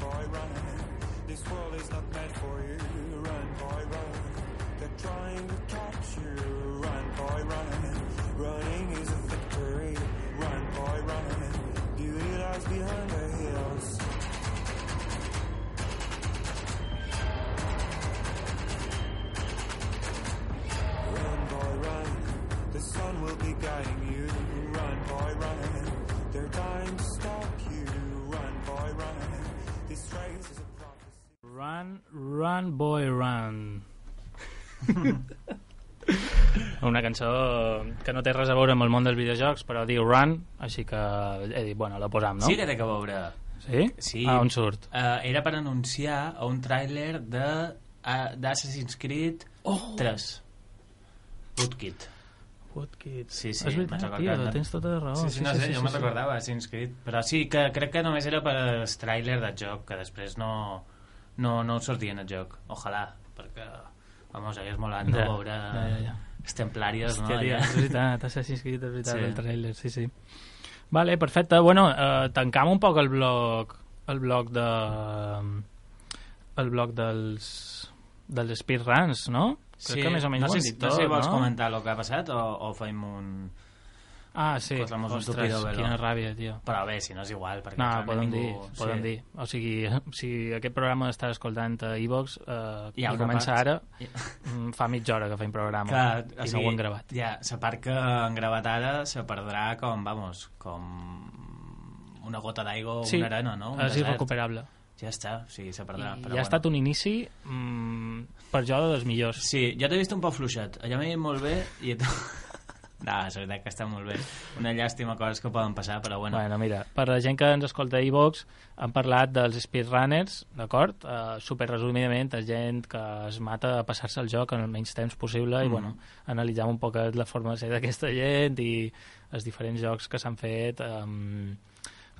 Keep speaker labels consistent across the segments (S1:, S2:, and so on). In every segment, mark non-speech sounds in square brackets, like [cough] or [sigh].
S1: boy, run. This world is not meant for you. Run, boy, run. They're trying to catch you. Run, boy, run. Running is a victory. Run, boy, run. Beauty lies behind the hills. [laughs]
S2: Una cançó que no té res a veure amb el món dels videojocs, però diu Run, així que he dit, bueno, la posam, no?
S3: Sí que té que veure.
S2: Sí?
S3: Sí.
S2: Ah, on surt?
S3: Uh, era per anunciar un tràiler de uh, d'Assassin's Creed
S2: Oh!
S3: 3. Bootkit.
S2: Woodkid.
S3: Sí, sí,
S2: És veritat, tio, tens tota la raó.
S3: sí, sí, no sé, jo me'n recordava Assassin's Creed, però sí que crec que només era per el tràiler del joc, que després no, no, no sortia en el joc. Ojalà, perquè, vamos, hagués molat no
S2: Ja,
S3: veure
S2: ja, ja, ja.
S3: els templàries,
S2: Hòstia,
S3: no? Allà.
S2: és veritat, Assassin's Creed, és veritat,
S3: Sí.
S2: el trailer, sí, sí. Vale, perfecte. Bueno, eh, tancam un poc el bloc el bloc de el bloc dels dels speedruns, no? Crec que més o menys
S3: no
S2: ho
S3: sé, si-
S2: dit
S3: no
S2: tot,
S3: sé si vols
S2: no?
S3: comentar el que ha passat o, o fem un...
S2: Ah, sí.
S3: Posamos un
S2: Ostres, quina ràbia, tio.
S3: Però bé, si no és igual, perquè
S2: No, podem
S3: ningú...
S2: dir, podem dir. O sigui, [laughs] si aquest programa està escoltant a iVox eh,
S3: ha
S2: i comença
S3: part.
S2: ara,
S3: I-
S2: mm, fa mitja hora que fem programa
S3: Clar,
S2: i no ho hem gravat.
S3: Ja, la part que han gravat ara se perdrà com, vamos, com una gota d'aigua o
S2: Sí,
S3: una arena, no? Un
S2: és
S3: desert.
S2: irrecuperable.
S3: Ja està, sí, se perdrà.
S2: I
S3: però
S2: ha
S3: bueno.
S2: estat un inici mm, per jo dels millors.
S3: Sí, jo t'he vist un poc fluixet. Allà m'he dit molt bé i... [laughs] no, és veritat que està molt bé. Una llàstima coses que poden passar, però bueno.
S2: Bueno, mira, per la gent que ens escolta a iVox, han parlat dels speedrunners, d'acord? Uh, super resumidament, és gent que es mata a passar-se el joc en el menys temps possible i,
S3: Mhm.
S2: bueno, analitzam un poc la forma de ser d'aquesta gent i els diferents jocs que s'han fet um,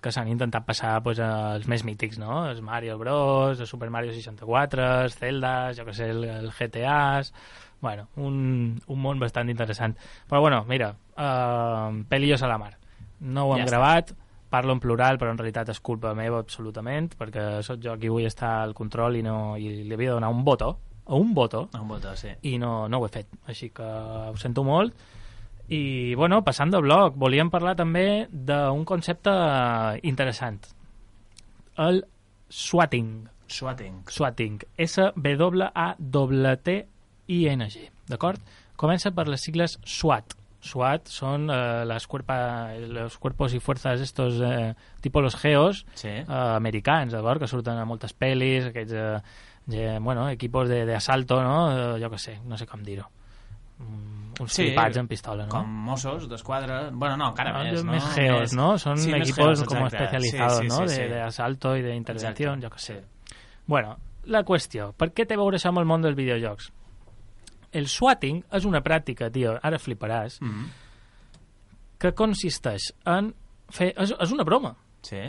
S2: que s'han intentat passar pues, als més mítics, no? Els Mario Bros, el Super Mario 64, els Zelda, jo que sé, el, el GTAs... Bueno, un, un món bastant interessant. Però bueno, mira, uh, Pelillos a la mar. No ho hem
S3: Ja està.
S2: gravat, parlo en plural, però en realitat és culpa meva absolutament, perquè sóc jo qui vull estar al control i, no, i li havia de donar un botó, o un botó,
S3: Un botó, sí.
S2: i no, no ho he fet. Així que ho sento molt. I, bueno, passant de bloc, volíem parlar també d'un concepte interessant. El swatting.
S3: Swatting.
S2: Swatting. S-W-A-T-I-N-G. D'acord? Comença per les sigles SWAT. SWAT són eh, les cuerpa, los cuerpos y fuerzas estos, eh, tipo los geos,
S3: Sí.
S2: eh, americans, d'acord? Que surten a moltes pel·lis, aquests eh, eh, bueno, equipos de, de asalto, no? Eh, jo que sé, no sé com dir-ho. Mm, uns
S3: Sí,
S2: flipats en pistola, no?
S3: Com Mossos d'esquadra... Bueno, no, encara
S2: No,
S3: més, no?
S2: més geos, ¿no? Son
S3: Sí,
S2: equipos
S3: geos,
S2: como
S3: exacte.
S2: especializados,
S3: Sí, sí,
S2: ¿no?
S3: sí,
S2: de,
S3: sí.
S2: de asalto y de jo que sé. Bueno, la qüestió, per què té a veure això amb el món dels videojocs? El swatting és una pràctica, tio, ara fliparàs,
S3: Mm -hmm.
S2: que consisteix en fer... És, és una broma,
S3: Sí.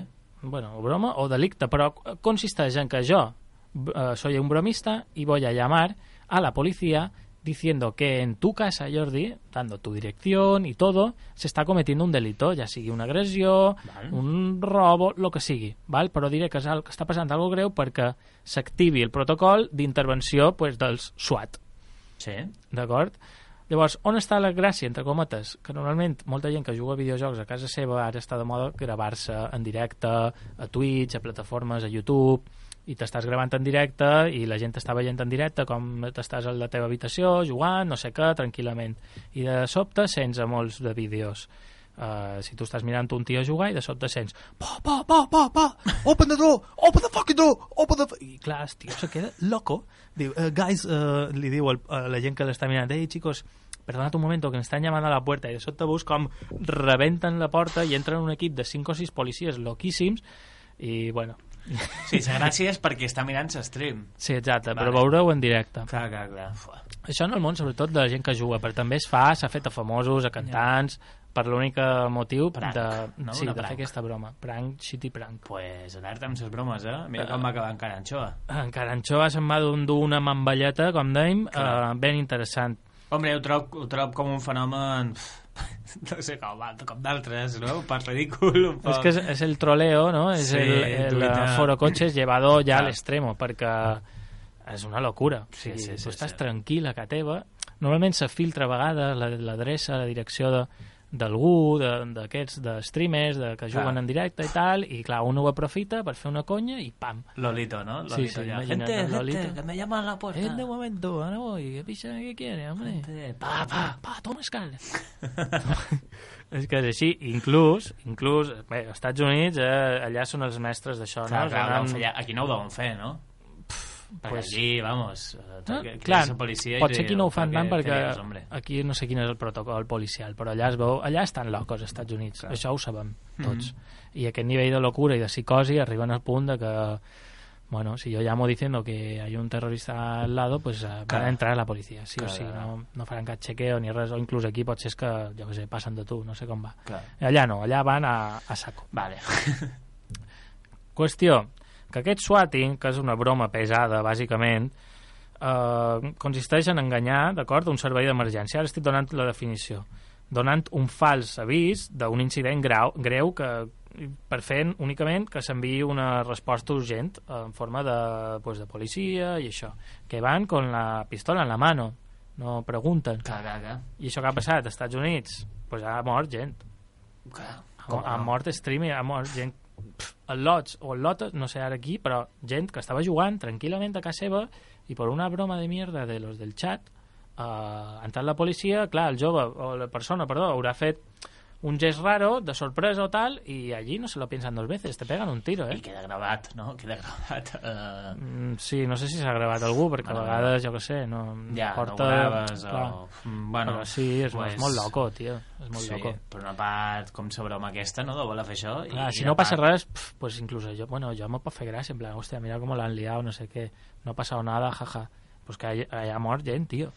S2: bueno, broma o delicte, però consisteix en que yo eh, soy un bromista y voy a llamar a la policía diciendo que en tu casa, Jordi, dando tu dirección y todo, se está cometiendo un delito, ja sigui una agressió,
S3: Val.
S2: un robo, lo que sigui, val? però diré que, és al- que està passant alguna greu perquè s'activi el protocol d'intervenció pues, dels SWAT.
S3: Sí.
S2: D'acord? Llavors, on està la gràcia, entre cometes? Que normalment molta gent que juga a videojocs a casa seva ara està de moda gravar-se en directe a Twitch, a plataformes, a YouTube, i t'estàs gravant en directe i la gent t'està veient en directe com t'estàs a la teva habitació jugant, no sé què, tranquil·lament. I de sobte sents a molts de vídeos Uh, si tu estàs mirant un tio jugar i de sobte sents pa, pa, pa, pa, pa, open the door, open the fucking door, open the... fu-" I clar, el tio se queda loco. Diu, uh, guys, uh, li diu al- a la gent que l'està mirant, hey, chicos, perdonad un momento, que me están llamando a la puerta. I de sobte veus com rebenten la porta i entren un equip de 5 o 6 policies loquíssims i, bueno...
S3: Sí, és perquè està mirant l'stream.
S2: Sí, exacte,
S3: Vale.
S2: però veureu en directe.
S3: Clar, clar, clar.
S2: Això en el món, sobretot, de la gent que juga, però també es fa, s'ha fet a famosos, a cantants, per l'únic motiu
S3: Prank,
S2: de,
S3: no?
S2: sí,
S3: Una
S2: de
S3: prank.
S2: fer aquesta broma. Prank, shitty prank.
S3: Pues alerta amb les bromes, eh? Mira com va acabar encara Anchoa.
S2: En Caranxoa se'n va dur una mamballeta, com dèiem, eh, ben interessant.
S3: Hombre, ho trob, ho trob com un fenomen [laughs] no sé com, com d'altres, no? Poc ridícul, un poc...
S2: És que és, és el troleo, no? És
S3: Sí,
S2: el, el foro cotxes llevado ja a l'extremo, perquè és una locura. O
S3: Sí,
S2: sigui,
S3: sí, sí,
S2: tu estàs
S3: sí.
S2: tranquil a casa teva. Normalment se filtra a vegades la- l'adreça, la direcció de d'algú, de- d'aquests, de, streamers, de, que juguen
S3: Clar.
S2: en directe i tal, i clar, un ho aprofita per fer una conya i pam.
S3: Lolito, ¿no?
S2: Sí,
S3: Lolito
S2: sí,
S3: ya.
S2: imagina't,
S3: Gente,
S2: Lolito.
S3: gente, que me llaman a la puerta.
S2: En de momento, ahora voy, ¿qué picha que quiere, hombre?
S3: Gente,
S2: Pa, pa, pa, toma escal. [laughs] [laughs] és que és així, inclús, inclús, bé, als Estats Units, eh, allà són els mestres d'això,
S3: Clar,
S2: no?
S3: clar, fer allà. Aquí no ho deuen fer, no? Perquè
S2: pues-
S3: allí, vamos, eh,
S2: No,
S3: que- que
S2: clar,
S3: policia
S2: potser aquí no ho fan
S3: "Però
S2: tant
S3: què- què
S2: perquè
S3: hombre?"
S2: aquí no sé quin és el protocol policial, però allà es veu, allà estan locos, als Estats Units.
S3: Clar.
S2: Això ho sabem tots.
S3: Mhm.
S2: I aquest nivell de locura i de psicosi arriben al punt de que bueno, si yo llamo diciendo que hay un terrorista al lado, pues eh, van a entrar a la policia, sí
S3: Clar,
S2: o sí, no, no faran cap chequeo ni res, o inclús aquí pot ser que, jo què sé, passen de tu, no sé com va.
S3: Clar.
S2: Allà no, allà van a, a saco.
S3: Vale.
S2: Qüestió, que aquest swatting, que és una broma pesada, bàsicament, eh, consisteix en enganyar, d'acord, un servei d'emergència. Ara estic donant la definició. Donant un fals avís d'un incident grau, greu que per fer únicament que s'enviï una resposta urgent en forma de, pues, de policia i això, que van con la pistola en la mano, no pregunten.
S3: Clar.
S2: I això que ha passat als Estats Units? Pues ha mort gent.
S3: clar.
S2: Ha, ha mort streamer, ha mort gent pff, el Lots o el Lotus, no sé ara aquí, però gent que estava jugant tranquil·lament a casa seva i per una broma de mierda de los del chat eh, ha entrat la policia, clar, el jove o la persona, perdó, haurà fet un gest raro de sorpresa o tal i allí no se lo piensan dos veces, te pegan un tiro,
S3: I
S2: eh?
S3: queda gravat, no? Queda gravat. Uh,
S2: Mm, sí, no sé si s'ha gravat algú, perquè
S3: Bueno,
S2: a vegades, jo que sé, no
S3: ja,
S2: porta...
S3: no graves o... Bueno,
S2: però sí, és,
S3: pues,
S2: és molt loco, tio, és molt
S3: sí,
S2: loco.
S3: per una part, com la broma aquesta, no?, de voler fer això. i,
S2: Clar,
S3: i
S2: si no passa
S3: part-
S2: res, pf, pues incluso yo, bueno, yo me puedo hacer gracia, en plan, hostia, mira cómo la han liado, no sé qué, no ha pasado nada, jaja. Pues que haya, haya mort gent, tio.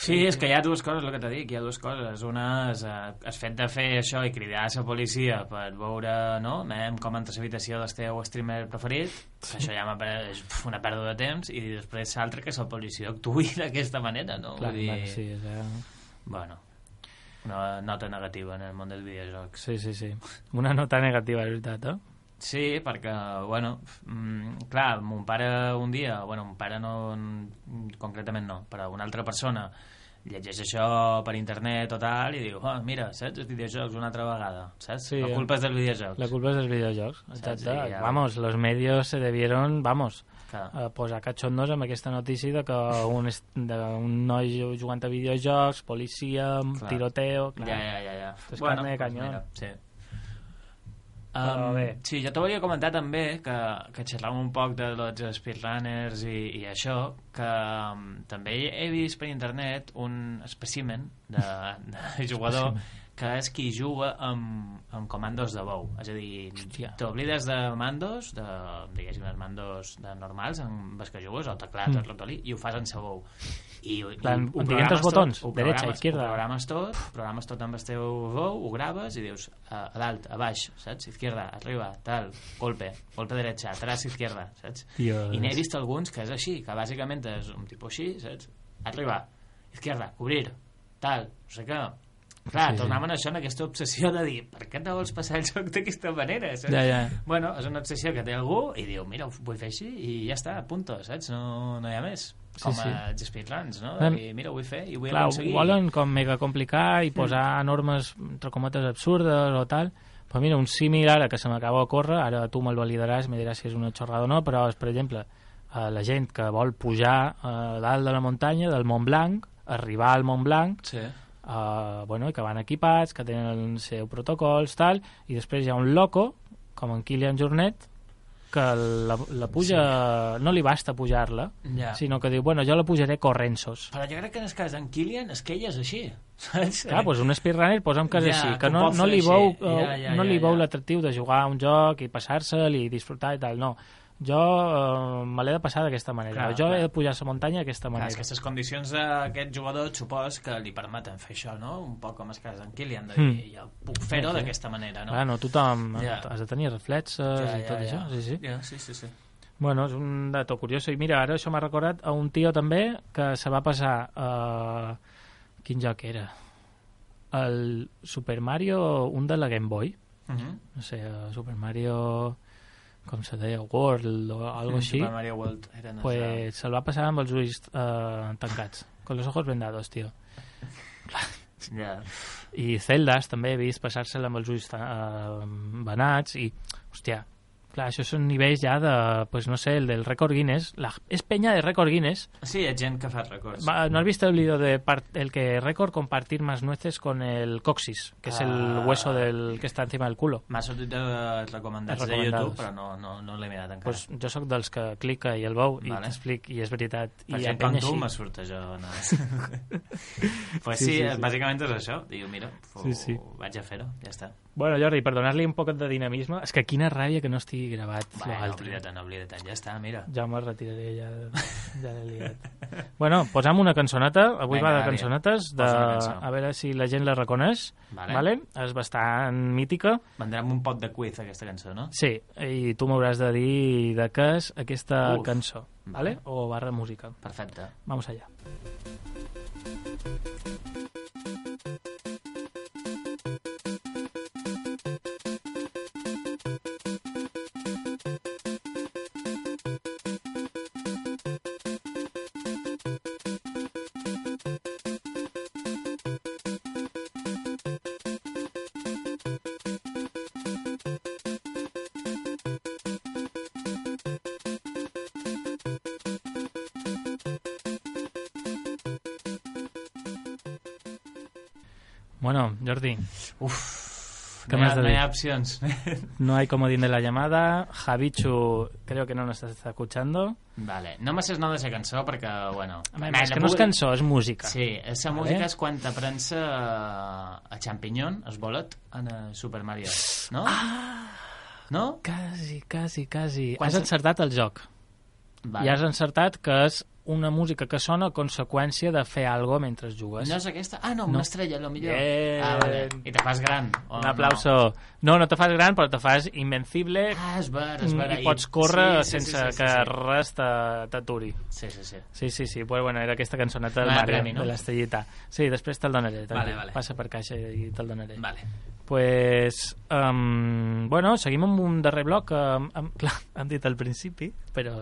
S3: Sí, és que hi ha dues coses, el que t'he dit, hi ha dues coses. Una és eh, el fet de fer això i cridar a la policia per veure, no?, anem com entra l'habitació del teu streamer preferit, que això ja m'apareix pf, una pèrdua de temps, i després l'altre que la policia actuï [laughs] d'aquesta manera, no?
S2: Clar,
S3: Vull dir,
S2: bueno, sí, és, eh,
S3: bueno, una nota negativa en el món dels videojocs.
S2: sí, sí, sí. Una nota negativa, és veritat, eh?
S3: Sí, perquè, bueno, mm, clar, mon pare un dia, bueno, mon pare no, concretament no, però una altra persona llegeix això per internet o tal i diu, oh, mira, saps, els videojocs una altra vegada, saps?
S2: Sí,
S3: la culpa és dels videojocs.
S2: La culpa es dels videojocs, exacte.
S3: Sí, ja.
S2: Vamos, los medios se debieron, vamos,
S3: Clar.
S2: a posar cachondos amb aquesta notícia de que un, de un noi jugant a videojocs, policia,
S3: Clar.
S2: tiroteo... Clar.
S3: Ja, ja, ja. ja.
S2: És carne de
S3: pues
S2: canyó.
S3: mira, sí.
S2: Però
S3: Um,
S2: bé.
S3: sí, jo te volia comentar també que, que xerràvem un poc de los speedrunners i, i això, que um, també he vist per internet un espècimen de, de jugador que és qui juga amb, amb comandos de veu. És a dir, t'oblides de mandos, de, diguéssim, els mandos de normals amb els que jugues, el teclat,
S2: Mm.
S3: el ratolí, i ho fas en sa veu. I, i
S2: Plan,
S3: ho programes
S2: els botons,
S3: tot, ho programes-
S2: izquierda.
S3: Ho programes tot, programes tot amb el teu veu, ho graves i dius a, a dalt, a baix, saps? Izquierda, arriba, tal, golpe, golpe derecha, atrás, izquierda, saps?
S2: Dios.
S3: I n'he vist alguns que és així, que bàsicament és un tipus així, saps? Arriba, izquierda, obrir, tal, no sé què. Clar,
S2: Sí, sí.
S3: tornàvem a això, en aquesta obsessió de dir per què te vols passar el joc d'aquesta manera, saps?
S2: Ja, ja.
S3: Bueno, és una obsessió que té algú i diu, mira, ho vull fer així i ja està, punto, saps? No, no hi ha més.
S2: Sí,
S3: Com
S2: sí.
S3: a speedruns, no?
S2: Em-
S3: I mira, ho vull fer i ho vull
S2: Clar, ho
S3: aconseguir.
S2: volen com mega complicar i posar normes, entre cometes, absurdes o tal. Però mira, un símil ara que se m'acaba de córrer, ara tu me'l validaràs, me diràs si és una xorrada o no, però és, per exemple, eh, la gent que vol pujar a dalt de la muntanya, del Mont Blanc, arribar al Mont Blanc,
S3: Sí.
S2: Eh, bueno, que van equipats, que tenen els seus protocols, tal, i després hi ha un loco, com en Kilian Jornet, que la, la puja, no li basta pujar-la,
S3: Ja.
S2: sinó que diu, bueno, jo la pujaré corrensos.
S3: Però jo crec que en el cas d'en Kilian és que ell és així, [laughs] saps?
S2: Clar, doncs un speedrunner posa'm que és
S3: Ja,
S2: així,
S3: que
S2: no, no li veu,
S3: Ja, ja,
S2: no
S3: ja,
S2: li veu
S3: ja.
S2: l'atractiu de jugar a un joc i passar-se'l i disfrutar i tal, no. Jo eh, me l'he de passar d'aquesta manera.
S3: Clar,
S2: jo
S3: clar.
S2: he de pujar a la muntanya d'aquesta
S3: Clar,
S2: manera.
S3: que aquestes condicions d'aquest jugador supos que li permeten fer això, no? Un poc com el cas d'en Kilian, de dir,
S2: Mm.
S3: jo puc fer-ho
S2: Sí, sí.
S3: d'aquesta manera, no?
S2: Clar, no tothom
S3: Ja.
S2: has de tenir reflexes i tot això. Sí, sí.
S3: Ja, sí, sí, sí.
S2: Bueno, és un dato curiós. I mira, ara això m'ha recordat a un tio també que se va passar... Uh, quin joc era? el Super Mario, un de la Game Boy,
S3: Uh -huh.
S2: no sé, eh, Super Mario, com se deia, World o algo així,
S3: Super Mario World era nostre.
S2: pues se'l va passar amb els ulls eh, tancats, con los ojos vendados, tio. [laughs]
S3: Ja.
S2: I Zeldas també he vist passar-se'l amb els ulls eh, venats i, hòstia, clar, això són nivells ja de, pues no sé, el del rècord Guinness. La, és penya de rècord Guinness.
S3: Sí, hi ha gent que fa records.
S2: Va, ¿No has visto el vídeo de par- el que récord compartir más nueces con el coxis, que es el
S3: Ah.
S2: hueso del que está encima del culo?
S3: M'ha sortit de recomandats
S2: Els
S3: de. YouTube, però no, no, no l'he mirat encara.
S2: Pues jo sóc dels que clica i el veu i
S3: Vale.
S2: t'explic, i és veritat.
S3: per
S2: I empeny
S3: com tu me surt això. No? [laughs] pues
S2: Sí,
S3: sí,
S2: sí,
S3: sí, bàsicament és això. Diu, mira, ho,
S2: Sí, sí.
S3: vaig a fer-ho, ja està.
S2: Bueno, Jordi, per donar-li un poc de dinamisme, és que quina ràbia que no estigui gravat
S3: Bueno, oblida't, no oblida't, ja està, mira.
S2: Ja me'l retiraré, ja, ja l'he liat. [laughs] bueno, posam una cançoneta, avui
S3: Vinga,
S2: va de cançonetes, de, a veure si la gent la reconeix,
S3: Vale.
S2: vale? és bastant mítica,
S3: Vendrà amb un pot de quiz aquesta cançó, no?
S2: sí, i tu m'hauràs de dir de què és aquesta
S3: Uf.
S2: cançó, vale?
S3: Vale.
S2: o barra música.
S3: Perfecte.
S2: Vamos allá. Bueno, Jordi,
S3: Uf,
S2: ¿Qué
S3: no,
S2: más
S3: ha,
S2: de
S3: no hi
S2: dir?
S3: ha opcions. [laughs]
S2: no hay comodín de la llamada. Javichu, creo que no nos está escuchando.
S3: vale. No me nom de la cançó perquè, bueno...
S2: Home,
S3: me
S2: és
S3: la
S2: que no és cançó, és música.
S3: Sí, esa
S2: Vale.
S3: música és quan te premsa a Champiñón, es bolet, en eh, Super Mario, no?
S2: Ah!
S3: No?
S2: Quasi, quasi, quasi.
S3: Quan
S2: Has encertat el joc.
S3: Vale.
S2: I has encertat que és una música que sona a conseqüència de fer algo mentre jugues.
S3: No és aquesta? Ah, no,
S2: No.
S3: una estrella, a lo millor.
S2: Bien.
S3: Ah, vale. I te fas gran. O
S2: Un aplauso. No? no, te fas gran, però te fas invencible
S3: No? Ah, és ver, és ver.
S2: i pots córrer
S3: Sí, sí, sí,
S2: sense
S3: sí,
S2: que
S3: sí,
S2: res t'aturi.
S3: Sí, sí, sí.
S2: Sí, sí, sí. Pues bueno, era aquesta cançoneta del Mario,
S3: no?
S2: de l'estrellita. Sí, després te'l donaré.
S3: Vale, vale.
S2: Passa per caixa i te'l donaré.
S3: Vale.
S2: Pues, um, bueno, seguim amb un darrer bloc. Um, um, clar, [laughs] hem dit al principi, però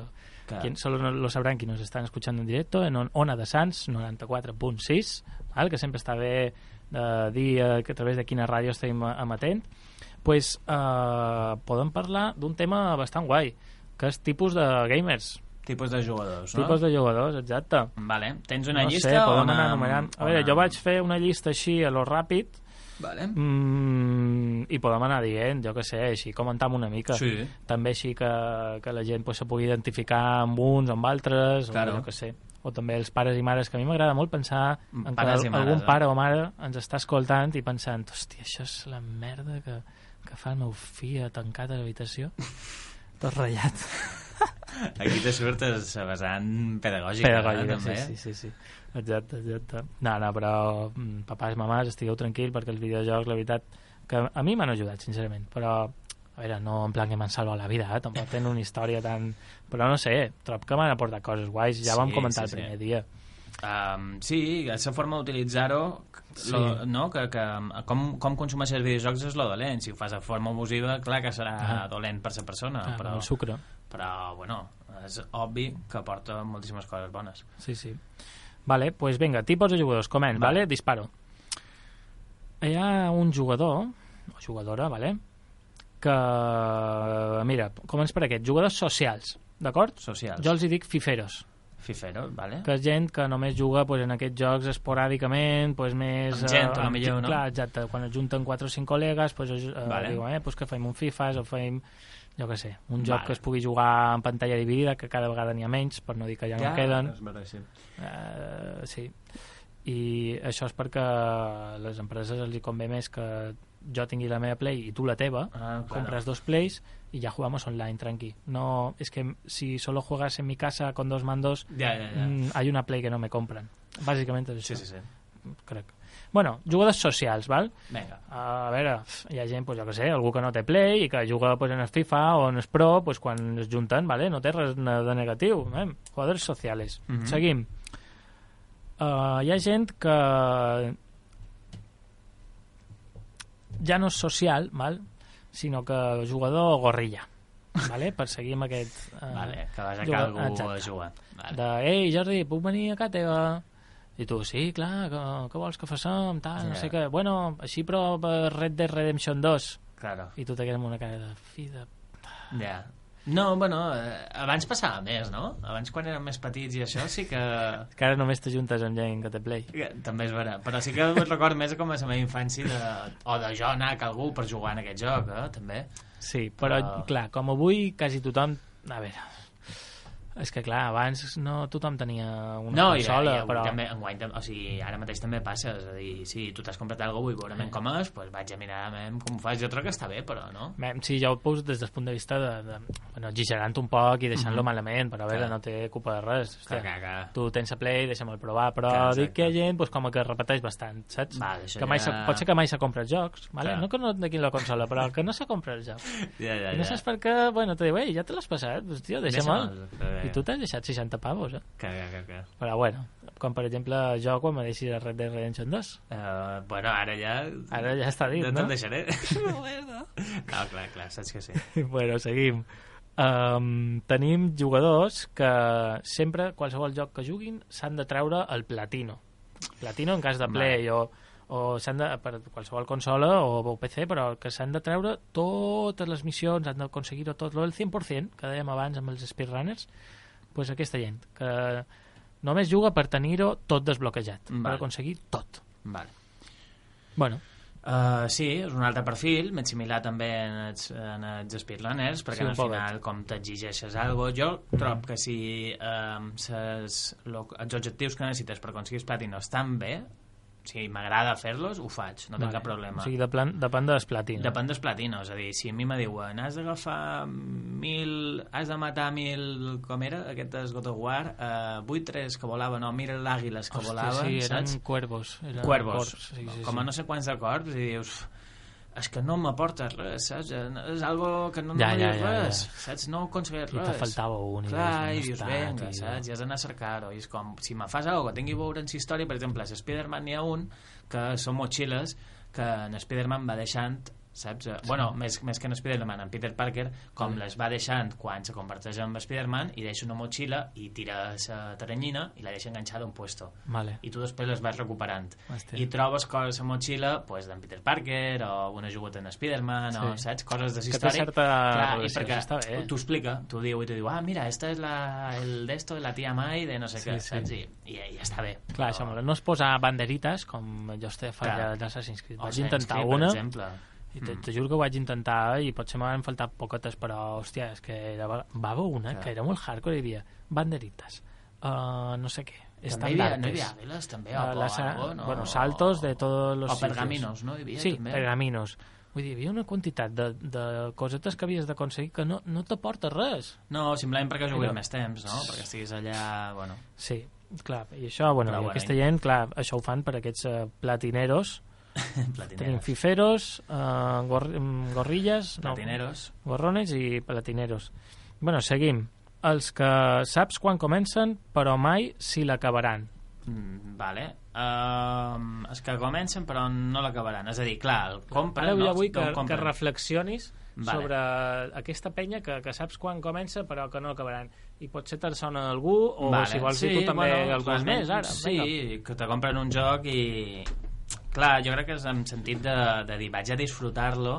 S2: Quien, solo lo sabrán quienes nos están escuchando en directo en On- Ona de Sants 94.6, val? que sempre està bé de dir eh, que a través de quina ràdio estem emetent. Pues, uh, podem parlar d'un tema bastant guai, que és tipus de gamers,
S3: Tipus de jugadors, no?
S2: tipus de jugadors, exacte.
S3: Vale. Tens una
S2: no
S3: llista
S2: sé,
S3: o
S2: podem
S3: una...
S2: anar. A veure,
S3: una-
S2: jo vaig fer una llista així a lo ràpid,
S3: Vale.
S2: Mm, i podem anar dient, jo que sé, així comentam una mica.
S3: Sí.
S2: També així que, que la gent pues, se pugui identificar amb uns o amb altres,
S3: Claro.
S2: o jo que sé. O també els pares i mares, que a mi m'agrada molt pensar en que
S3: mares,
S2: algun
S3: eh?
S2: pare o mare ens està escoltant i pensant, hòstia, això és la merda que, que fa el meu fill tancat a l'habitació. [laughs] Tot ratllat.
S3: Aquí te surt la vessant pedagògica,
S2: Pedagògica,
S3: eh, també.
S2: sí, sí, sí, sí. Exacte, exacte. No, no, però mm, papàs, mamàs, estigueu tranquil perquè els videojocs, la veritat, que a mi m'han ajudat, sincerament, però a veure, no en plan que m'han salvat la vida, eh? tampoc tenen una història tan... Però no sé, trob que m'han aportat coses guais, ja
S3: Sí,
S2: vam comentar
S3: sí,
S2: el
S3: sí.
S2: primer dia.
S3: Um, sí, la forma d'utilitzar-ho
S2: Sí.
S3: lo- no? que, que, com, com consumeixes videojocs és lo dolent si ho fas de forma abusiva, clar que serà
S2: Ah.
S3: dolent per la persona
S2: Ah,
S3: però,
S2: el sucre.
S3: però bueno, és obvi que porta moltíssimes coses bones
S2: Sí, sí. Vale, pues venga, tipos de jugadors, comen, vale.
S3: Vale.
S2: Disparo. Hi ha un jugador, o jugadora, vale, que, mira, comença per aquest, jugadors socials, d'acord?
S3: socials
S2: Jo els hi dic fiferos,
S3: Fifero, vale?
S2: que és gent que només juga pues, en aquests jocs esporàdicament, pues, més...
S3: Amb gent,
S2: eh,
S3: a lo millor, no?
S2: Clar, exacte, quan es junten 4 o 5 col·legues, pues, es, eh,
S3: Vale.
S2: diuen, eh, pues, que fem un FIFA o fem, jo què sé, un joc
S3: Vale.
S2: que es pugui jugar en pantalla dividida, que cada vegada n'hi ha menys, per no dir que ja, no en queden.
S3: veritat, sí.
S2: Eh, sí. I això és perquè les empreses els hi convé més que jo tingui la meva Play i tu la teva,
S3: Ah, claro.
S2: compras dos Plays y ya jugamos online, tranqui. No, es que si solo juegas en mi casa con dos mandos,
S3: Ja, ja, ja.
S2: mm, hay una Play que no me compran. Bàsicament és
S3: Sí,
S2: això,
S3: sí, sí.
S2: Crec. Bueno, jugadors socials, val?
S3: Vinga.
S2: A veure, hi ha gent, pues, jo que sé, algú que no té Play i que juga pues, en el FIFA o en el Pro, pues, quan es junten, vale? no té res de negatiu. Eh? Jugadors socials.
S3: Mhm.
S2: Seguim. Uh, hi ha gent que ja no és social, val? sinó que jugador gorrilla. Vale? [laughs] Per seguir amb aquest... eh,
S3: Vale, que vas a cal algú a
S2: exacte.
S3: jugar. Vale.
S2: de, ei, Jordi, puc venir a casa teva? I tu, sí, clar, que, que vols que façam, tal, no
S3: Ja.
S2: sé què. Bueno, així però per Red Dead Redemption 2.
S3: Claro.
S2: I tu te quedes amb una cara de fi de...
S3: Ja. No, bueno, eh, abans passava més, no? Abans quan érem més petits i això sí que... [laughs]
S2: Que ara només t'ajuntes amb gent que té play.
S3: que També és vera, però sí que record més com a la meva infància de... o de jo anar a algú per jugar en aquest joc, eh? també.
S2: Sí, però,
S3: Però-
S2: clar, com avui quasi tothom... A veure, és que clar, abans no tothom tenia una
S3: No, i,
S2: consola,
S3: i avui
S2: però...
S3: també, enguany, o sigui, ara mateix també passa, és a dir, si tu t'has comprat alguna cosa, vull veure
S2: Eh.
S3: com és, doncs vaig a mirar mem, com ho fas, jo crec que està bé, però no?
S2: Mem, Sí, jo ho poso des del punt de vista de, de bueno, exagerant un poc i deixant-lo malament, però a veure,
S3: Clar.
S2: no té culpa de res. Hòstia,
S3: clar, clar.
S2: tu tens a Play, deixa'm-el provar, però
S3: Clar,
S2: dic que hi ha gent pues, com que repeteix bastant, saps?
S3: Això
S2: que mai
S3: ja-
S2: ja... Pot ser que mai s'ha comprat jocs, vale?
S3: Clar.
S2: no que no neguin la consola, però que no s'ha comprat el joc. [laughs]
S3: Ja, ja,
S2: I no saps per què, bueno, te diu, ei, ja te l'has passat, pues, tio, deixa'm-el.
S3: Deixa'm-el,
S2: I tu t'has deixat 60 pavos, eh?
S3: Que, que, que.
S2: Però bueno, com per exemple jo quan me deixis a Red Dead Redemption 2.
S3: Uh, bueno, ara ja...
S2: Ara ja està dit,
S3: no?
S2: no?
S3: te'n deixaré. [laughs] no, clar, clar, saps que sí. [laughs]
S2: bueno, seguim. Um, tenim jugadors que sempre, qualsevol joc que juguin, s'han de treure el platino. Platino en cas de Play o, o s'han de, per qualsevol consola o, o PC, però que s'han de treure totes les missions, han d'aconseguir-ho tot, lo del 100%, que dèiem abans amb els speedrunners, pues aquesta gent, que només juga per tenir-ho tot desbloquejat, per
S3: Vale.
S2: aconseguir tot.
S3: Vale.
S2: Bueno,
S3: Uh, sí, és un altre perfil, més similar també en els, en els speedrunners, perquè
S2: Sí,
S3: al final, com t'exigeixes alguna jo trob que si um, ses, lo, els objectius que necessites per aconseguir els plàtinos estan bé, si m'agrada fer-los, ho faig, no tinc
S2: vale.
S3: cap problema.
S2: O sigui, de plan, depèn de les platines.
S3: Depèn dels platinos, és a dir, si a mi me diuen has d'agafar mil... has de matar mil... com era aquest es God of War? Uh, vuit tres que volaven, no, mil àguiles que
S2: Hòstia,
S3: volaven,
S2: sí, eren
S3: saps?
S2: cuervos. Eren
S3: Cuervos,
S2: corps, sí, sí,
S3: com a no sé quants de corps, i dius és que no m'aporta res, saps? És algo que no,
S2: Ja,
S3: ja,
S2: ja,
S3: res,
S2: ja.
S3: saps? No aconsegueix
S2: I
S3: res.
S2: te faltava un i
S3: Clar, i
S2: "On
S3: dius,
S2: està,
S3: venga,
S2: tio?"
S3: saps? I has d'anar a cercar-ho. I és com, si me fas alguna que tingui a veure en història, per exemple, a Spider-Man n'hi ha un que són motxilles que en Spider-Man va deixant saps? Sí. Bueno, més, més que en Spider-Man, en Peter Parker, com
S2: Mm.
S3: les va deixant quan se converteix en Spider-Man i deixa una motxilla i tira la teranyina i la deixa enganxada a un puesto.
S2: Vale.
S3: I tu després les vas recuperant.
S2: Hòstia.
S3: I trobes coses a la motxilla pues, d'en Peter Parker o una jugota en Spider-Man o,
S2: Sí.
S3: saps? Coses de la
S2: Que té
S3: història.
S2: certa
S3: Clar, i
S2: relació,
S3: perquè
S2: això està bé.
S3: t'ho explica, t'ho diu i t'ho diu, ah, mira, esta és la, el d'esto de la tia Mai de no sé
S2: Sí,
S3: què,
S2: sí.
S3: saps? I, i, i està bé.
S2: Clar, això mola. No es posa banderites, com jo estic fa
S3: Clar.
S2: ja d'Assassin's Creed.
S3: O
S2: Vaig intentar
S3: Creed, per
S2: una,
S3: exemple.
S2: I te,
S3: Mm.
S2: te juro que ho vaig intentar, i potser m'han faltat poquetes, però, hòstia, és que era, va haver una
S3: Clar.
S2: que era molt hardcore, hi havia banderites, uh, no sé què,
S3: També hi havia, no hi havia àguiles, també, o,
S2: las-
S3: algo, no?
S2: bueno, saltos de todos los
S3: O pergaminos, no? Hi havia,
S2: Sí,
S3: també.
S2: pergaminos. Vull dir, hi havia una quantitat de, de cosetes que havies d'aconseguir que no, no t'aporta res.
S3: No, simplement perquè juguis més temps, no? Perquè estiguis allà, bueno...
S2: Sí, clar, i això, bueno,
S3: Però
S2: i
S3: bueno,
S2: aquesta
S3: i-
S2: gent, clar, això ho fan per aquests uh, platineros. Tenim [laughs]
S3: platineros.
S2: fiferos, uh, gor mm, gorrilles, no,
S3: Platineros.
S2: gorrones i platineros. Bueno, seguim. Els que saps quan comencen, però mai si l'acabaran.
S3: Mm, vale. Uh, els que comencen però no l'acabaran. És a dir, clar, el compra...
S2: Ara
S3: no?
S2: vull que,
S3: D'on
S2: que
S3: compren?
S2: reflexionis
S3: Vale.
S2: sobre aquesta penya que, que saps quan comença però que no acabaran. I potser te'n sona algú o
S3: Vale,
S2: si vols dir tu també algú
S3: realment,
S2: més ara.
S3: Sí,
S2: Vinga.
S3: que te compren un joc i... Clar, jo crec que és en sentit de, de dir, vaig a disfrutar-lo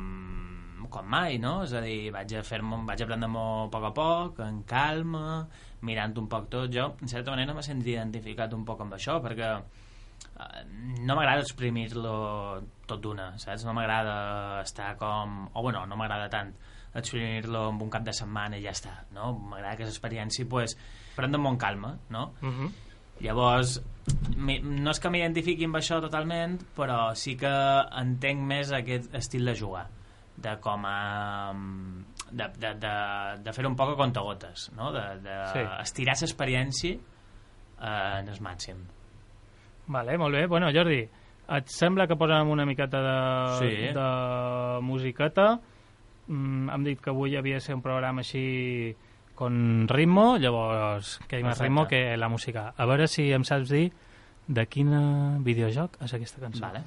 S3: mm, com mai, no? És a dir, vaig a fer-me, vaig a prendre-m'ho a poc a poc, en calma, mirant un poc tot. Jo, en certa manera, m'he sentit identificat un poc amb això, perquè eh, no m'agrada exprimir-lo tot d'una, saps? No m'agrada estar com... O, bueno, no m'agrada tant exprimir-lo amb un cap de setmana i ja està, no? M'agrada que l'experiència, pues, prendre-m'ho amb calma, no?
S2: Mhm.
S3: Llavors, no és que m'identifiqui amb això totalment, però sí que entenc més aquest estil de jugar de com a de, de, de, de fer un poc a contagotes no? de, de
S2: Sí.
S3: estirar l'experiència eh, en el màxim
S2: Vale, molt bé. Bueno, Jordi, et sembla que posem una miqueta de,
S3: Sí.
S2: de musiqueta? Mm, hem dit que avui havia de ser un programa així con ritmo, llavors que hi ha més ritmo que la música. A veure si em saps dir de quin videojoc és aquesta cançó.
S3: vale.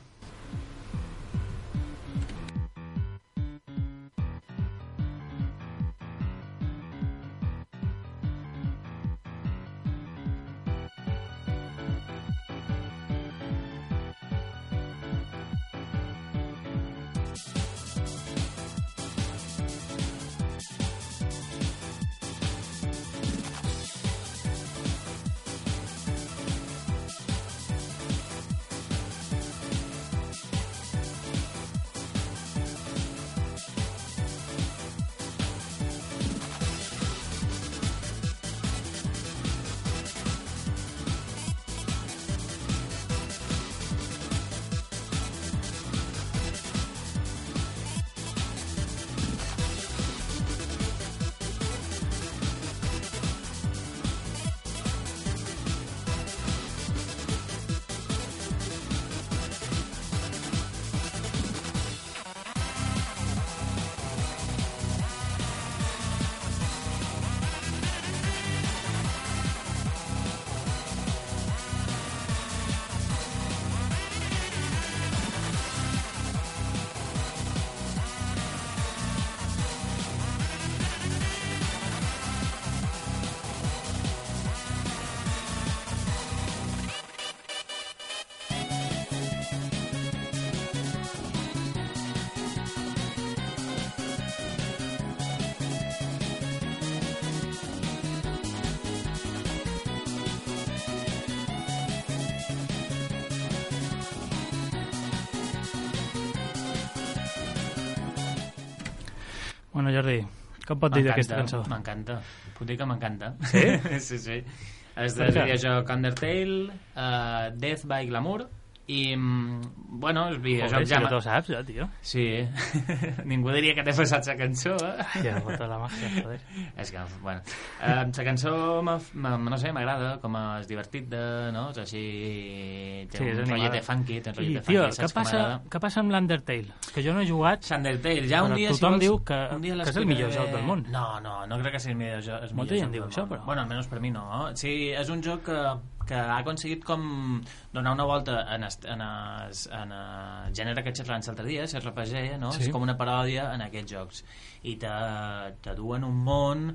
S2: Bueno, Jordi, què pot dir d'aquesta cançó?
S3: M'encanta. Puc dir que m'encanta.
S2: Sí? [laughs]
S3: sí, sí. Del
S2: què?
S3: videojoc Undertale, uh, Death by Glamour, i, mm, bueno, el videojoc
S2: Joder, si
S3: ja... m'ha-
S2: t'ho saps, ja, tio.
S3: Sí, [laughs] ningú diria que t'he passat la cançó, eh?
S2: Ja, bota la màgia, joder.
S3: És que, bueno, eh, la cançó, m'ha- no sé, m'agrada, com és divertida, no? És així, té
S2: Sí, és
S3: un rotllet funky, té un rotllet
S2: tio,
S3: funky,
S2: què
S3: saps com
S2: passa, què passa amb l'Undertale? Que jo no he jugat,
S3: Undertale, ja un dia...
S2: tothom
S3: si vols,
S2: diu que-
S3: un dia
S2: que és el millor joc del món.
S3: No, no, no crec que sigui el millor joc.
S2: Molta gent diu això, però.
S3: Bueno, almenys per mi no. Sí, és un joc que, que ha aconseguit com donar una volta en, est, en, es, en el gènere que xerràvem l'altre dia, RPG, no?
S2: Sí.
S3: És com una paròdia en aquests jocs. I te, te duen un món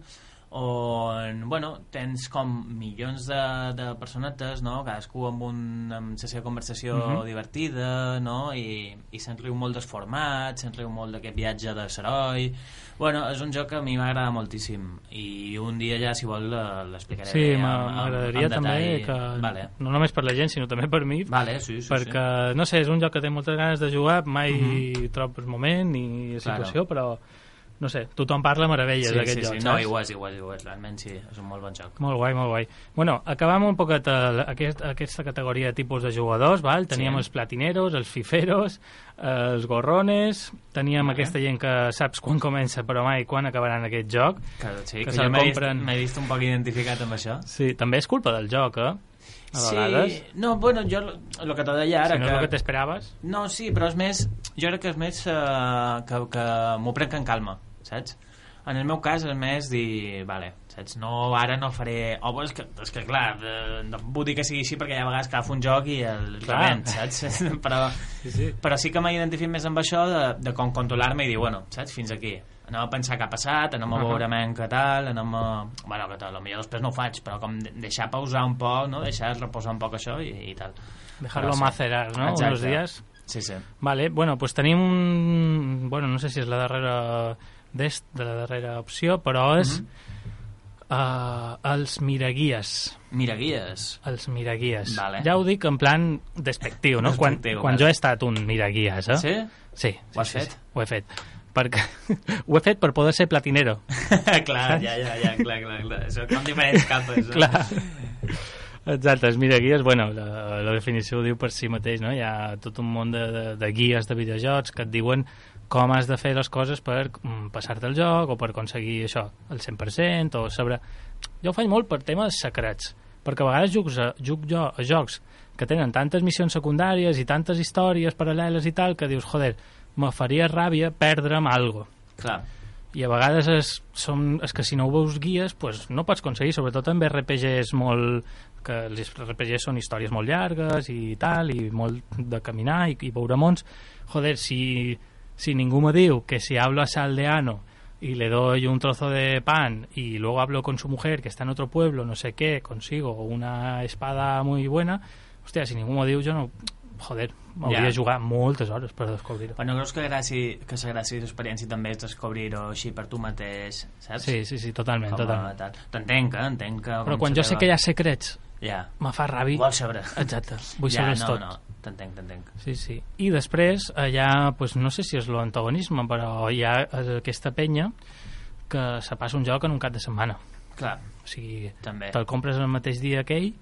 S3: on, bueno, tens com milions de, de personetes, no? Cadascú amb, un, amb la seva conversació
S2: Mhm.
S3: divertida, no? I, i se'n riu molt dels formats, se'n riu molt d'aquest viatge de l'heroi... Bueno, és un joc que a mi m'agrada moltíssim i un dia ja, si vol, eh, l'explicaré
S2: sí, m'agradaria
S3: amb
S2: també que,
S3: Vale,
S2: no només per la gent, sinó també per mi,
S3: vale sí, sí,
S2: perquè, no sé, és un joc que té moltes ganes de jugar, mai
S3: Mhm.
S2: trobo el moment ni
S3: Claro.
S2: situació, però, no sé, tothom parla meravelles
S3: sí,
S2: d'aquest
S3: sí,
S2: joc,
S3: sí. No,
S2: saps?
S3: igual, igual, igual, realment sí, és un molt bon joc.
S2: Molt guai, molt guai. Bueno, acabam un poquet eh, aquest, aquesta categoria de tipus de jugadors, val? Teníem
S3: Sí.
S2: els platineros, els fiferos, eh, els gorrones, teníem
S3: Vale.
S2: aquesta gent que saps quan comença però mai quan acabaran aquest joc.
S3: Que, sí,
S2: Que
S3: que,
S2: se'l
S3: jo m'he vist,
S2: compren.
S3: m'he vist un poc identificat amb això.
S2: Sí, també és culpa del joc, eh? A
S3: sí,
S2: vegades.
S3: no, bueno, jo el que te deia ara...
S2: si no és
S3: que...
S2: el que t'esperaves.
S3: No, sí, però és més... Jo crec que és més uh, que, que m'ho prenc en calma, saps? En el meu cas és més dir, vale, saps? No, ara no faré... Oh, és que, és que clar, eh, no vull dir que sigui així perquè hi ha vegades que agafo un joc i el rebent, saps? [laughs] però,
S2: Sí, sí.
S3: però sí que m'identifico més amb això de, de com controlar-me i dir, bueno, saps? Fins aquí. Anem a pensar què ha passat, anem a veure men què tal, anem a... Bueno, que tal, potser després no ho faig, però com de- deixar pausar un poc, no? Deixar reposar un poc això i, i tal.
S2: Dejarlo
S3: sí.
S2: macerar, no?
S3: Exacte.
S2: Unos días.
S3: Sí, sí.
S2: Vale, bueno, pues tenim un... Bueno, no sé si és la darrera d'est, de la darrera opció, però és
S3: Mhm.
S2: uh, els miraguies.
S3: Mira, guies.
S2: Els miraguies.
S3: Vale.
S2: Ja ho dic en plan despectiu, no? quan,
S3: Despectiu,
S2: quan
S3: vale.
S2: jo he estat un miraguies, eh?
S3: Sí?
S2: Sí.
S3: Ho has
S2: sí,
S3: fet?
S2: Sí, ho he fet. Perquè... [laughs] ho he fet per poder ser platinero. [laughs]
S3: clar, ja, ja, ja, clar, clar, clar. Això com diferents capes. No?
S2: Clar. Exacte, els miraguies, bueno, la, la definició ho diu per si mateix, no? Hi ha tot un món de, de, de guies de videojocs que et diuen com has de fer les coses per mm, passar-te el joc o per aconseguir això, el 100% o saber... Jo ho faig molt per temes secrets, perquè a vegades jucs a, juc jo a jocs que tenen tantes missions secundàries i tantes històries paral·leles i tal que dius, joder, me faria ràbia perdre'm algo
S3: Clar.
S2: i a vegades és, són, és que si no ho veus guies pues no pots aconseguir, sobretot amb RPGs molt que els RPGs són històries molt llargues i tal, i molt de caminar i, i veure mons joder, si, si ningú me diu que si hablo a Saldeano y le doy un trozo de pan y luego hablo con su mujer que está en otro pueblo, no sé qué, consigo una espada muy buena, hostia, si ningú m'ho diu, jo no... Joder, m'hauria
S3: Ja.
S2: de jugar moltes hores per descobrir-ho.
S3: Però no creus que gràcia, que la gràcia de l'experiència també és descobrir-ho així per tu mateix, saps?
S2: Sí, sí, sí, totalment,
S3: Com
S2: totalment.
S3: tal. T'entenc, eh? Entenc que...
S2: Però quan jo sé que hi ha secrets,
S3: Ja.
S2: me fa ràbia.
S3: Vols saber.
S2: Exacte, vull
S3: ja,
S2: saber
S3: no,
S2: tot.
S3: no, t'entenc, t'entenc.
S2: Sí, sí. I després hi ha, pues, no sé si és l'antagonisme, però hi ha aquesta penya que se passa un joc en un cap de setmana.
S3: Clar,
S2: O sigui,
S3: també.
S2: te'l compres el mateix dia que ell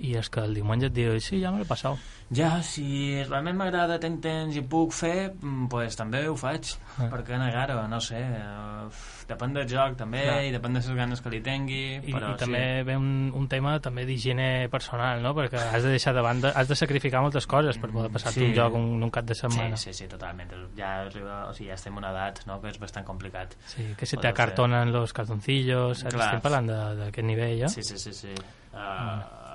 S2: i és que el diumenge et diu, sí, ja me l'he passat.
S3: Ja, si realment m'agrada, tenc temps i puc fer, mm, pues també ho faig.
S2: Ah.
S3: Per què negar-ho? No sé. eh, depèn del joc, també,
S2: Clar.
S3: i depèn de les ganes que li tingui.
S2: I,
S3: però
S2: i també ve un, un tema també d'higiene personal, no? Perquè has de deixar de banda, has de sacrificar moltes coses per poder passar-te
S3: Sí.
S2: un joc un, un cap de
S3: Sí,
S2: setmana.
S3: sí, sí, totalment. Ja, arriba, o sigui, ja estem en una edat no, que és bastant complicat.
S2: Sí, que se te
S3: fer.
S2: acartonen los calzoncillos?
S3: Clar.
S2: estem parlant d'aquest nivell, eh?
S3: Sí, sí, sí. sí. Uh, uf,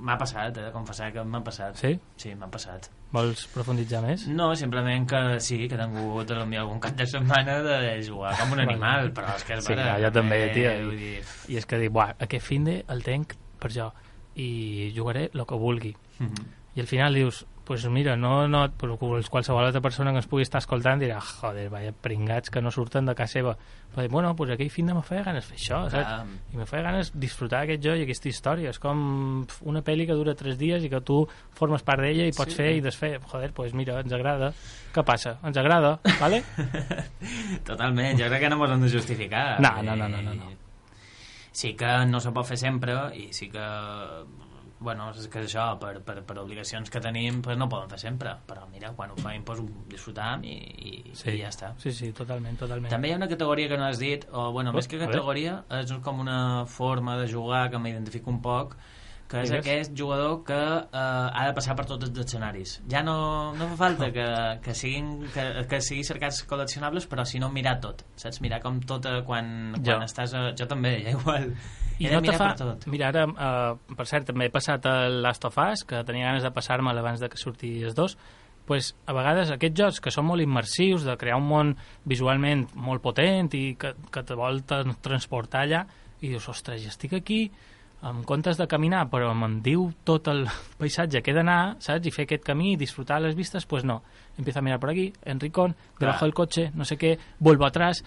S3: m'ha passat, de confessar que m'ha passat.
S2: Sí?
S3: Sí, m'ha passat.
S2: Vols profunditzar més?
S3: No, simplement que sí, que he tingut potser algun cap de setmana de jugar com un animal, però és que és
S2: Sí,
S3: vera,
S2: jo també, tio,
S3: vull
S2: i-
S3: dir,
S2: I és que dic, buah, aquest fin de el tenc per jo i jugaré el que vulgui.
S3: mhm.
S2: I al final dius, pues mira, no, no, qualsevol altra persona que ens pugui estar escoltant dirà, joder, vaya pringats que no surten de casa seva. Però bueno, pues aquell fin de me feia ganes fer això, saps?
S3: Clar.
S2: I me feia ganes disfrutar aquest joc i aquesta història. És com una pel·li que dura tres dies i que tu formes part d'ella i pots
S3: Sí.
S2: fer i desfer. Joder, pues mira, ens agrada. Què passa? Ens agrada, vale? [laughs]
S3: Totalment, jo crec que no ens hem de justificar.
S2: No, no, no, no, no, no.
S3: Sí que no se pot fer sempre i sí que bueno, és que això, per, per, per obligacions que tenim, pues no ho podem fer sempre, però mira, quan ho fem, pues disfrutam i, i,
S2: Sí,
S3: i ja està.
S2: Sí, sí, totalment, totalment.
S3: També hi ha una categoria que no has dit, o bueno,
S2: Oh,
S3: més que categoria, és com una forma de jugar que m'identifico un poc, que és
S2: Digues.
S3: aquest jugador que eh, ha de passar per tots els escenaris. Ja no, no fa falta que, que, siguin, que, que siguin cercats col·leccionables, però si no mirar tot, saps? Mirar com tot eh, quan,
S2: Jo.
S3: quan estàs... A... Jo també, ja igual.
S2: I
S3: He
S2: no te fa...
S3: per tot.
S2: Mira, ara, uh, per cert, també he passat el Last of Us, que tenia ganes de passar-me'l abans de que sortís dos, pues, a vegades aquests jocs que són molt immersius, de crear un món visualment molt potent i que, que te vol tra- transportar allà, i dius, ostres, ja estic aquí, en comptes de caminar, però me'n diu tot el [laughs] paisatge que he d'anar, saps? I fer aquest camí i disfrutar les vistes, pues no. Empiezo a mirar por aquí, en Ricón, debajo del coche, no sé qué, vuelvo atrás,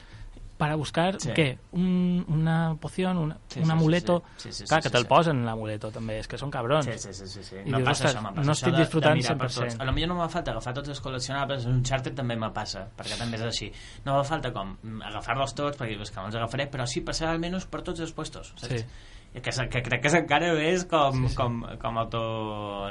S2: para buscar,
S3: Sí.
S2: què? Un, una poción, una,
S3: Sí,
S2: un
S3: sí, sí,
S2: amuleto...
S3: sí. Sí, sí,
S2: Clar,
S3: sí,
S2: que
S3: sí,
S2: te'l
S3: sí.
S2: posen l'amuleto, també, és que són cabrons.
S3: Sí, sí, sí, sí, sí.
S2: I
S3: No
S2: dius,
S3: passa això, passa
S2: no estic
S3: de-
S2: disfrutant
S3: de per
S2: 100%.
S3: tots. A lo millor no m'ha falta agafar tots els col·leccionables, un Uncharted també me passa, perquè també és així. No m'ha falta com agafar-los tots, perquè que no els agafaré, però sí passar almenys per tots els puestos, saps?
S2: Sí.
S3: Que, que crec que és encara més com,
S2: Sí, sí.
S3: com, com auto...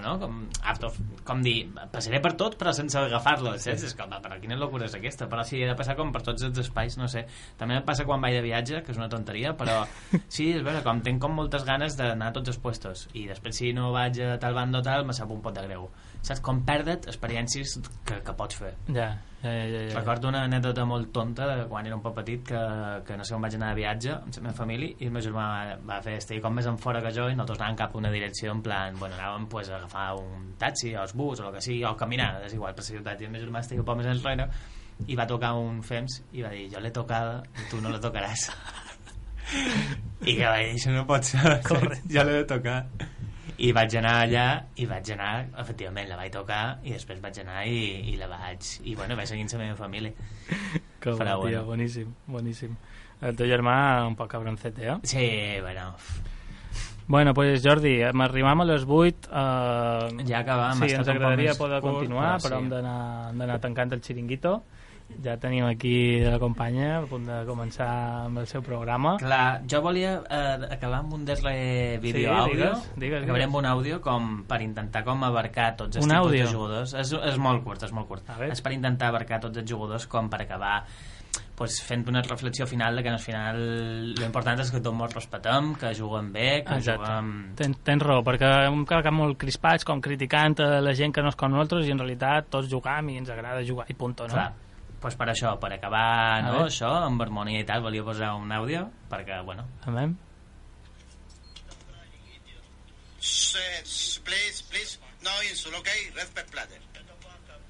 S3: No? Com, auto, com dir, passaré per tot però sense agafar-los, saps? És com, però quina locura és aquesta? Però sí, he de passar com per tots els espais, no sé. També em passa quan vaig de viatge, que és una tonteria, però [laughs] sí, és vera, com tinc com moltes ganes d'anar a tots els puestos i després si no vaig a tal bando tal, me sap un pot de greu. Saps? Com perdre't experiències que, que pots fer.
S2: Ja, ja, ja, ja, ja.
S3: Recordo una anècdota molt tonta de quan era un poc petit que, que no sé on vaig anar de viatge amb la meva família i el meu germà va, fer estar com més en fora que jo i nosaltres anàvem cap a una direcció en plan, bueno, anàvem pues, a agafar un taxi o el bus o el que sigui o caminar, és igual, per la ciutat i el meu germà estigui un poc més enrere i va tocar un FEMS i va dir jo l'he tocada i tu no la tocaràs [laughs] i que va dir això no pot ser
S2: Correcte.
S3: jo l'he de tocar i vaig anar allà i vaig anar, efectivament la vaig tocar i després vaig anar i, i la vaig i bueno, vaig seguint la meva família
S2: Que bo,
S3: Però
S2: tio,
S3: bueno.
S2: boníssim, boníssim. El teu germà un poc cabroncete, eh?
S3: sí, bueno
S2: Bueno, pues Jordi, hem arribat a les 8. Eh,
S3: Ja acabam,
S2: Sí, ens agradaria poder continuar,
S3: però
S2: però
S3: sí.
S2: d'anar hem d'anar tancant el xiringuito. Ja tenim aquí la companya a punt de començar amb el seu programa.
S3: Clar, jo volia eh, acabar amb un darrer vídeo
S2: Sí,
S3: àudio.
S2: digues, digues,
S3: Acabaré
S2: digues.
S3: amb un àudio com per intentar com abarcar tots els
S2: Un
S3: tipus
S2: àudio?
S3: de jugadors. És, és molt curt, és molt curt. És per intentar abarcar tots els jugadors com per acabar pues, fent una reflexió final de que al final l'important és que tots ens respetem, que juguem bé, que
S2: Exacte.
S3: juguem...
S2: Ten, tens raó, perquè hem quedat molt crispats, com criticant a la gent que no és com nosaltres, i en realitat tots jugam i ens agrada jugar, i punto, no?
S3: Clar, pues per això, per acabar no, això, amb harmonia i tal, volia posar un àudio, perquè, bueno?
S4: Shh, please, please, no insult, okay? Respect platter.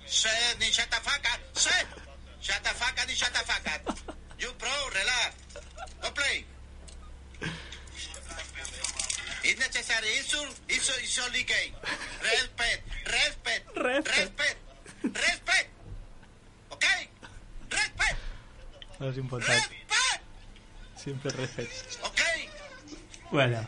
S4: Shh, ni shut the fuck up. Shh! Shut the fuck up, ni shut the fuck up. You pro, relax. Go play. It's necessary insult, it's only game. Respect, respect,
S2: Respect.
S4: respect, respect. Okay? Respect,
S2: No és important.
S4: respect,
S2: Sempre respecte.
S4: okay?
S3: bueno.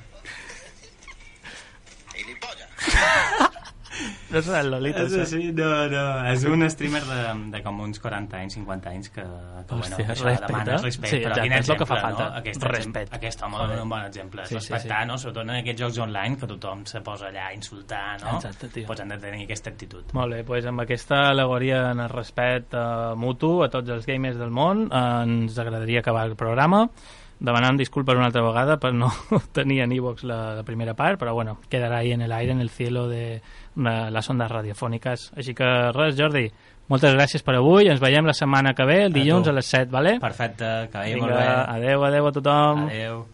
S2: No serà el Lolita,
S3: És
S2: això?
S3: així, no, no. És un streamer de, de com uns 40 anys, 50 anys que, que bueno,
S2: Hòstia,
S3: això
S2: respecte,
S3: demana respecte.
S2: Sí,
S3: però quin
S2: és el que fa falta.
S3: No? Aquest,
S2: Respecte.
S3: Aquest home és un bon exemple.
S2: Sí,
S3: Sí,
S2: sí,
S3: respectar,
S2: sí.
S3: no? sobretot en aquests jocs online que tothom se posa allà a insultar, no?
S2: Exacte, tio.
S3: Pues han de tenir aquesta actitud.
S2: Molt bé, doncs amb aquesta alegoria en el respecte mutu a tots els gamers del món eh, ens agradaria acabar el programa demanant disculpes una altra vegada per no [laughs] tenir en iVox la, la primera part, però bueno, quedarà ahí en el aire, en el cielo de, de les ondes radiofòniques. Així que res, Jordi, moltes gràcies per avui, ens veiem la setmana que ve, el
S3: A
S2: dilluns
S3: tu.
S2: a les 7, vale?
S3: Perfecte, que vagi molt bé.
S2: adeu, adeu a tothom.
S3: Adeu.